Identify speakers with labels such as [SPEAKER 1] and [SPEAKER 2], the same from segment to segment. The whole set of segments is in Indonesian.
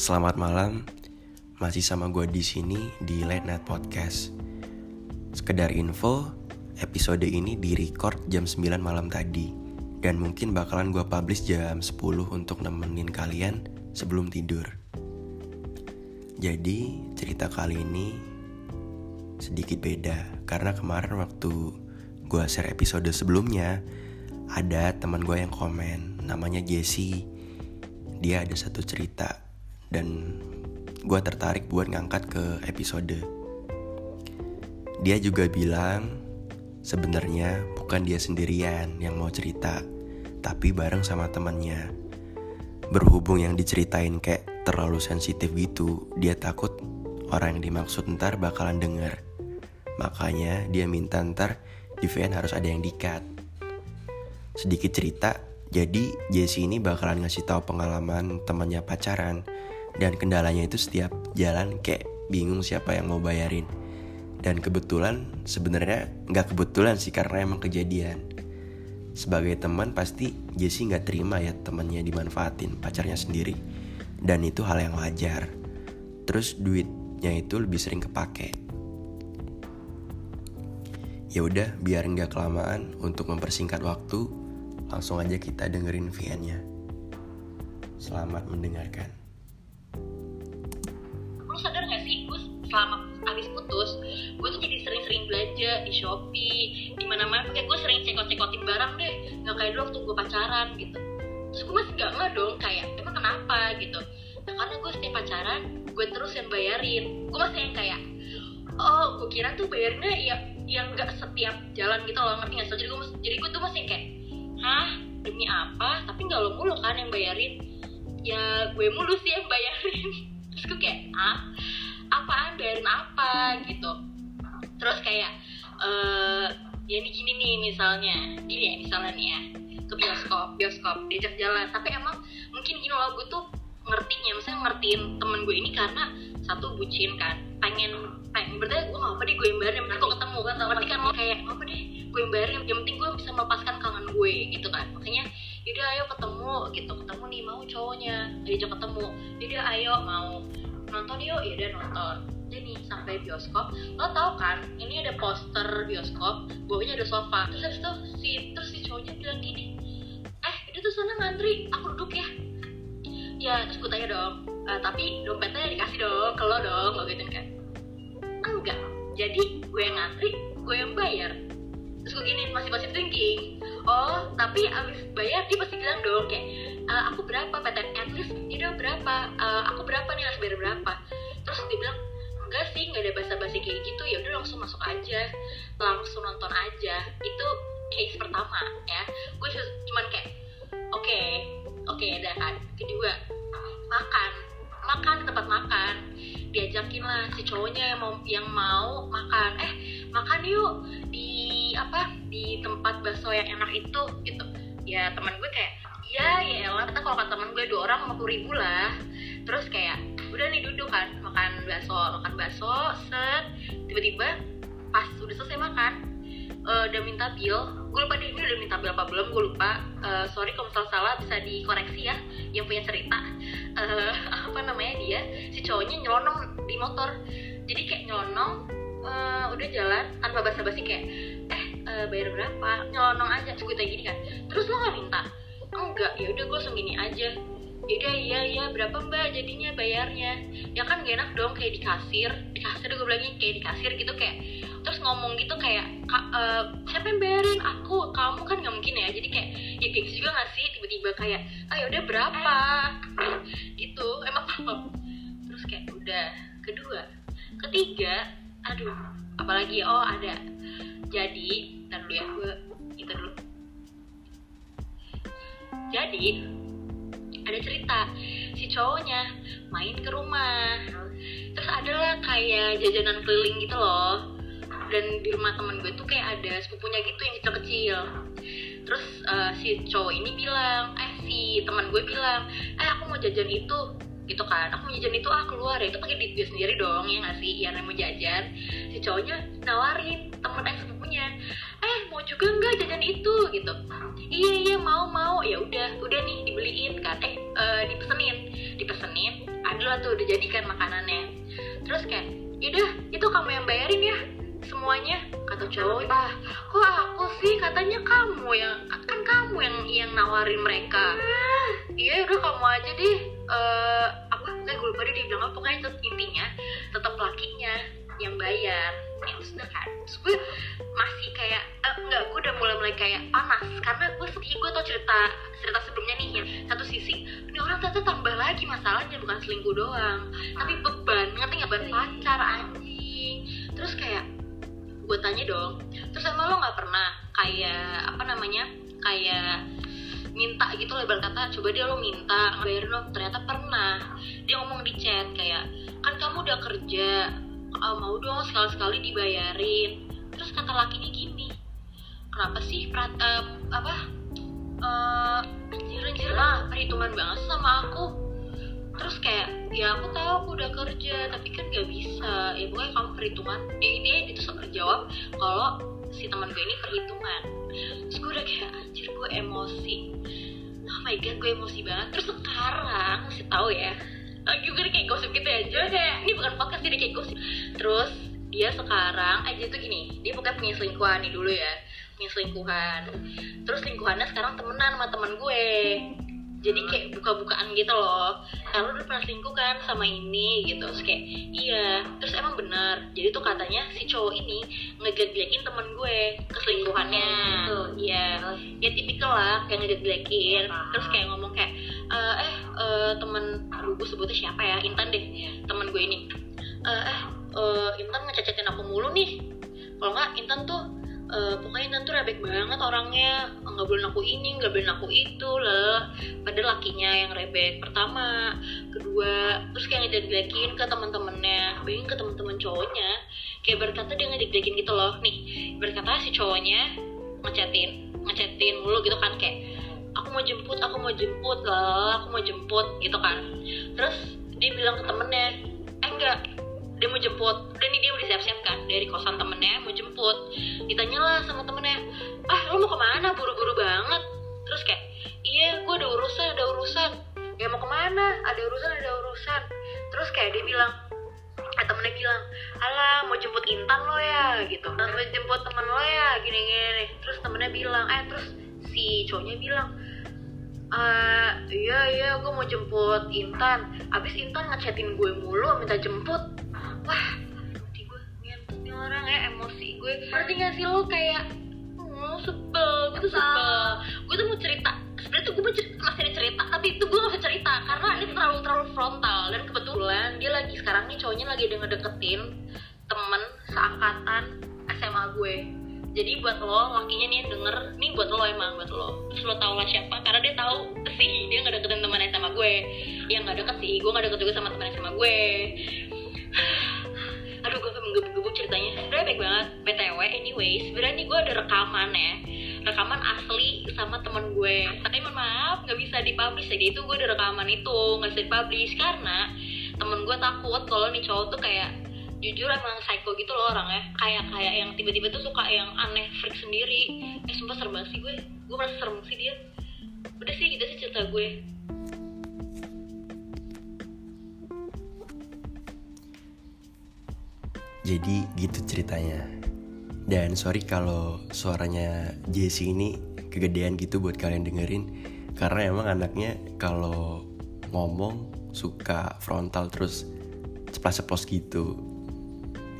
[SPEAKER 1] Selamat malam, masih sama gue di sini di Late Night Podcast. Sekedar info, episode ini di record jam 9 malam tadi. Dan mungkin bakalan gue publish jam 10 untuk nemenin kalian sebelum tidur. Jadi cerita kali ini sedikit beda. Karena kemarin waktu gue share episode sebelumnya ada teman gue yang komen. Namanya Jesse. Dia ada satu cerita dan gue tertarik buat ngangkat ke episode. Dia juga bilang sebenarnya bukan dia sendirian yang mau cerita, tapi bareng sama temannya. Berhubung yang diceritain kayak terlalu sensitif gitu, dia takut orang yang dimaksud ntar bakalan denger. Makanya dia minta ntar di VN harus ada yang dikat. Sedikit cerita, jadi Jesse ini bakalan ngasih tahu pengalaman temannya pacaran dan kendalanya itu setiap jalan kayak bingung siapa yang mau bayarin. Dan kebetulan sebenarnya nggak kebetulan sih karena emang kejadian. Sebagai teman pasti Jesse nggak terima ya temannya dimanfaatin pacarnya sendiri. Dan itu hal yang wajar. Terus duitnya itu lebih sering kepake. Ya udah biar nggak kelamaan untuk mempersingkat waktu langsung aja kita dengerin VN-nya selamat mendengarkan
[SPEAKER 2] selama abis putus gue tuh jadi sering-sering belanja di shopee. Di mana-mana kayak gue sering cekot-cekotin barang deh. Nggak kayak dulu waktu gue pacaran gitu. Terus gue masih gak nggak dong kayak emang kenapa? gitu. Nah karena gue setiap pacaran gue terus yang bayarin. Gue masih yang kayak oh gue kira tuh bayarnya ya yang nggak setiap jalan gitu loh. Ngerti nggak so jadi gue jadi gue tuh masih kayak hah? Demi apa? Tapi nggak lo mulu kan yang bayarin. Ya gue mulu sih yang bayarin. Terus gue kayak ah apaan bayarin apa gitu. Terus kayak uh, ya ini gini nih misalnya. Gini ya misalnya nih ya ke bioskop bioskop diajak jalan. Tapi emang mungkin gini loh gue tuh ngertinya misalnya ngertiin temen gue ini karena satu bucin kan. Pengen pengen berarti gue gak apa deh gue yang bayarin nanti gue ketemu kan berarti kan? Lo kayak apa deh gue bayarin yang penting gue bisa melepaskan kangen gue gitu kan. Makanya yaudah ayo ketemu gitu. Ketemu nih mau cowoknya diajak ketemu. Yaudah ayo mau nonton yuk ya udah nonton. Jadi sampai bioskop. Lo tau kan ini ada poster bioskop bawahnya ada sofa. Terus habis itu si terus si cowoknya bilang gini eh itu tuh sana ngantri aku duduk ya. Ya terus gue tanya dong e, tapi dompetnya dikasih dong ke lo dong lo gitu kan. Enggak jadi gue yang ngantri gue yang bayar. Terus gue gini masih masih thinking oh tapi abis bayar dia pasti bilang dong kayak e, aku berapa PTN least dia berapa? Uh, aku berapa nih harus bayar berapa? Terus dia bilang enggak sih nggak ada basa-basi kayak gitu. Ya udah langsung masuk aja. Langsung nonton aja. Itu case pertama ya. Gue cuman kayak oke oke okay, ada kan. Kedua makan. Makan tempat makan. Diajakin lah si cowoknya yang mau yang mau makan. Eh makan yuk di apa di tempat bakso yang enak itu. Gitu. Ya teman gue kayak ya ya elah kita kalau kata teman gue dua orang lima puluh ribu lah. Terus kayak udah nih duduk kan makan bakso makan bakso set. Tiba-tiba pas udah selesai makan uh, udah minta bill. Gue lupa deh ini udah minta bill apa belum gue lupa. Uh, sorry kalau misalnya salah bisa dikoreksi ya yang punya cerita. Uh, apa namanya dia si cowoknya nyelonong di motor. Jadi kayak nyelonong uh, udah jalan tanpa basa-basi kayak eh uh, bayar berapa? Nyelonong aja terus gue tanya gini kan terus lo gak minta enggak ya udah gue langsung aja. Yaudah iya iya berapa mbak jadinya bayarnya? Ya kan gak enak dong kayak di kasir. Di kasir gue bilangnya kayak di kasir gitu kayak terus ngomong gitu kayak uh, siapa yang bayarin? Aku kamu kan nggak mungkin ya. Jadi kayak ya gitu juga gak sih? Tiba-tiba kayak ah ya udah berapa? Gitu emang. Apa terus kayak udah. Kedua ketiga aduh apalagi oh ada. Jadi ntar dulu ya gue itu dulu jadi ada cerita. Si cowoknya main ke rumah. Terus adalah kayak jajanan keliling gitu loh. Dan di rumah temen gue tuh kayak ada sepupunya gitu yang kecil-kecil. Terus uh, si cowok ini bilang eh si teman gue bilang eh aku mau jajan itu. Gitu kan. Aku mau jajan itu ah keluar ya. Itu pakai duit sendiri dong ya nggak sih? Yang mau jajan. Si cowoknya nawarin temen eh jajan itu gitu. Iya iya mau mau. Ya udah udah nih dibeliin kan. Eh uh, dipesenin. Dipesenin adalah tuh udah jadikan makanannya. Terus kayak yaudah itu kamu yang bayarin ya semuanya kata cowok. ah kok aku sih? Katanya kamu yang kan kamu yang yang nawarin mereka. Iya udah kamu aja deh. Eh apa? Nggak gue lupa deh dia bilang apa. Pokoknya intinya tetap lakinya yang bayar. Ya sudah kan terus gue masih kayak eh, enggak gue udah mulai mulai kayak panas. Karena gue sedih gue tau cerita cerita sebelumnya nih yang satu sisi ini orang ternyata tambah lagi masalahnya bukan selingkuh doang. Tapi beban ngerti nggak? Beban pacar anjing. Terus kayak gue tanya dong terus emang lo nggak pernah kayak apa namanya kayak minta gitu lebar kata coba dia lo minta bayarin lo ternyata pernah. Dia ngomong di chat kayak kan kamu udah kerja ah, mau dong sekali sekali dibayarin. Terus kata lakinya gini kenapa sih perat, eh, apa eh anjir anjir lah perhitungan banget sama aku. Terus kayak ya aku tahu aku udah kerja tapi kan gak bisa. Ya pokoknya kamu perhitungan. Dia dia itu sempat jawab kalau si teman gue ini perhitungan. Terus gue udah kayak anjir gue emosi. Oh my god gue emosi banget. Terus sekarang masih tahu ya lagi gue kayak gosip gitu ya. Jadi kayak ini bukan podcast jadi kayak gosip. Terus dia sekarang aja tuh gini dia pokoknya punya selingkuhan nih dulu ya. Punya selingkuhan. Terus selingkuhannya sekarang temenan sama teman gue. Jadi kayak buka-bukaan gitu loh. Kalau udah pernah selingkuh kan sama ini gitu. Terus kayak iya. Terus emang bener. Jadi tuh katanya si cowok ini ngejek-jekin temen gue keselingkuhannya. Iya. Ya tipikal lah kayak ngejek-jelekin terus kayak ngomong kayak eh eh eh, temen aduh gue sebutnya siapa ya? Intan deh temen gue ini. Eh eh eh, Intan ngececetin aku mulu nih. Kalau nggak Intan tuh eh, pokoknya Intan tuh rebek banget orangnya. Nggak boleh aku ini nggak boleh aku itu lah. Padahal lakinya yang rebek pertama kedua terus kayak ngejek-jelekin ke teman-temannya bayangin ke teman-teman cowoknya. Kayak berkata dia ngejek-jelekin gitu loh. Nih berkata si cowoknya ngechatin ngechatin mulu gitu kan kayak aku mau jemput aku mau jemput lah aku mau jemput gitu kan. Terus dia bilang ke temennya eh enggak dia mau jemput. Udah nih dia udah siap-siap kan dari kosan temennya mau jemput. Ditanya lah sama temennya ah lo mau ke mana? Buru-buru banget. Terus kayak iya gue ada urusan ada urusan. Ya mau ke mana? Ada urusan ada urusan. Terus kayak dia bilang eh, temennya bilang alah mau jemput Intan lo ya gitu. Mau jemput temen lo ya gini-gini. Terus temennya bilang eh terus si cowoknya bilang eh iya iya gue mau jemput Intan. Abis Intan ngechatin gue mulu minta jemput. Wah hati gue ngentot nih orang ya emosi gue. Ngerti gak sih lo? Kayak oh sebel gue tuh sebel. gue tuh mau cerita. Sebenarnya tuh gue mau cerita, masih ada cerita tapi itu gue gak bisa cerita karena ini terlalu terlalu frontal. Dan kebetulan dia lagi sekarang nih cowoknya lagi ada ngedeketin temen seangkatan SMA gue jadi buat lo lakinya nih denger. Nih buat lo emang buat lo. Terus lo tau lah siapa karena dia tahu sih dia nggak deketin teman SMA gue. Yang nggak deket sih. Gue nggak deket juga sama teman SMA gue. Aduh gue menggebu-gebu ceritanya. Sebenarnya baik banget. Btw anyway sebenarnya nih gue ada rekaman ya. Rekaman asli sama temen gue. Tapi mohon maaf nggak bisa dipublish jadi itu gue ada rekaman itu nggak bisa dipublish. Karena temen gue takut kalau nih cowok tuh kayak jujur emang psycho gitu loh orangnya. Kayak kayak yang tiba-tiba tuh suka yang aneh freak sendiri. Eh sumpah serem sih gue. Gue merasa serem sih dia. Udah sih gitu sih cerita gue.
[SPEAKER 1] Jadi gitu ceritanya. Dan sorry kalau suaranya Jesse ini kegedean gitu buat kalian dengerin. Karena emang anaknya kalau ngomong suka frontal terus ceplas-ceplos gitu.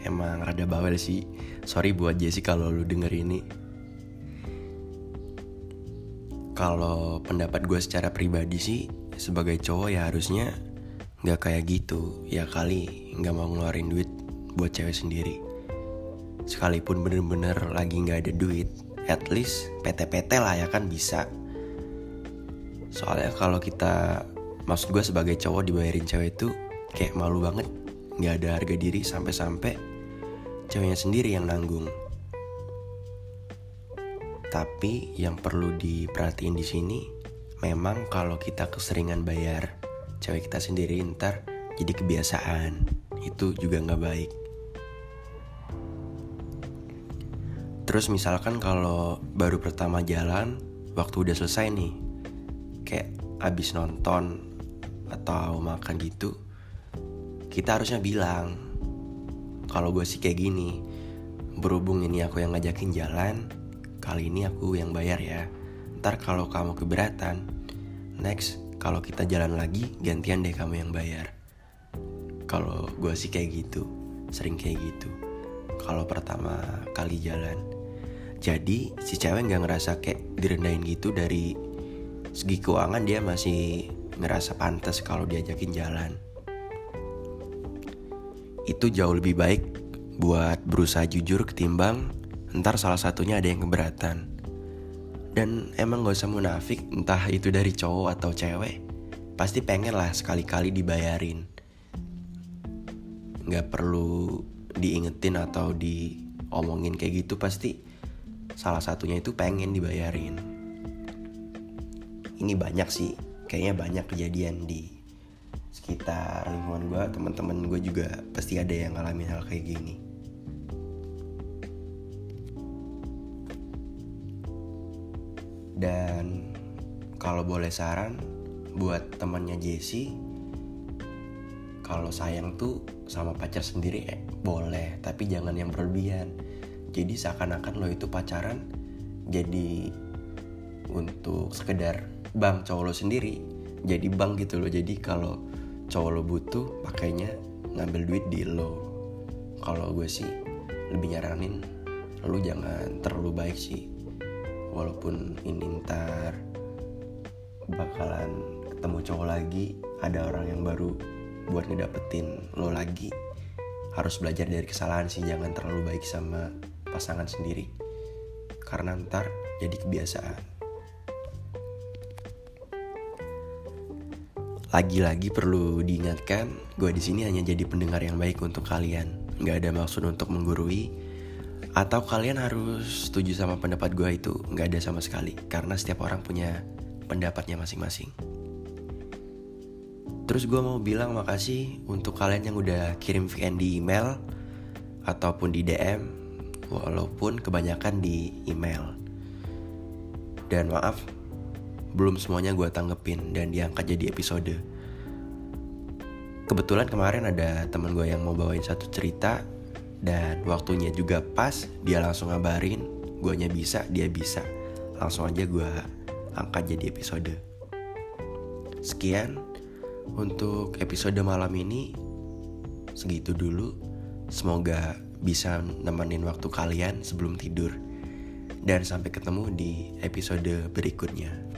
[SPEAKER 1] Emang rada bawel sih. Sorry buat Jesse kalau lu denger ini. Kalau pendapat gue secara pribadi sih sebagai cowok ya harusnya nggak kayak gitu. Ya kali nggak mau ngeluarin duit buat cewek sendiri. Sekalipun bener-bener lagi nggak ada duit, at least PT-PT lah ya kan bisa. Soalnya kalau kita, maksud gue sebagai cowok dibayarin cewek itu kayak malu banget, nggak ada harga diri sampai-sampai ceweknya sendiri yang nanggung. Tapi yang perlu diperhatiin di sini, memang kalau kita keseringan bayar cewek kita sendiri ntar jadi kebiasaan, itu juga nggak baik. Terus misalkan kalau baru pertama jalan, waktu udah selesai nih, kayak abis nonton atau makan gitu, kita harusnya bilang kalau gue sih kayak gini berhubung ini aku yang ngajakin jalan kali ini aku yang bayar ya. Ntar kalau kamu keberatan next kalau kita jalan lagi gantian deh kamu yang bayar. Kalau gue sih kayak gitu sering kayak gitu. Kalau pertama kali jalan jadi si cewek nggak ngerasa kayak direndahin gitu dari segi keuangan dia masih ngerasa pantas kalau diajakin jalan itu jauh lebih baik buat berusaha jujur ketimbang ntar salah satunya ada yang keberatan. Dan emang gak usah munafik entah itu dari cowok atau cewek, pasti pengen lah sekali-kali dibayarin. Gak perlu diingetin atau diomongin kayak gitu pasti salah satunya itu pengen dibayarin. Ini banyak sih, kayaknya banyak kejadian di sekitar lingkungan gue teman-teman gue juga pasti ada yang ngalamin hal kayak gini. Dan kalau boleh saran buat temannya Jesse kalau sayang tuh sama pacar sendiri eh, boleh tapi jangan yang berlebihan. Jadi seakan-akan lo itu pacaran jadi untuk sekedar bang cowok lo sendiri jadi bang gitu loh jadi kalau cowok lo butuh pakainya ngambil duit di lo. Kalau gue sih lebih nyaranin lo jangan terlalu baik sih. Walaupun ini ntar bakalan ketemu cowok lagi ada orang yang baru buat ngedapetin lo lagi. Harus belajar dari kesalahan sih jangan terlalu baik sama pasangan sendiri. Karena ntar jadi kebiasaan Lagi-lagi perlu diingatkan, gue di sini hanya jadi pendengar yang baik untuk kalian. Gak ada maksud untuk menggurui, atau kalian harus setuju sama pendapat gue itu gak ada sama sekali, karena setiap orang punya pendapatnya masing-masing. Terus gue mau bilang makasih untuk kalian yang udah kirim VN di email ataupun di DM, walaupun kebanyakan di email. Dan maaf belum semuanya gue tanggepin dan diangkat jadi episode. Kebetulan kemarin ada teman gue yang mau bawain satu cerita dan waktunya juga pas, dia langsung ngabarin, guanya bisa, dia bisa. Langsung aja gue angkat jadi episode. Sekian untuk episode malam ini. Segitu dulu. Semoga bisa nemenin waktu kalian sebelum tidur. Dan sampai ketemu di episode berikutnya.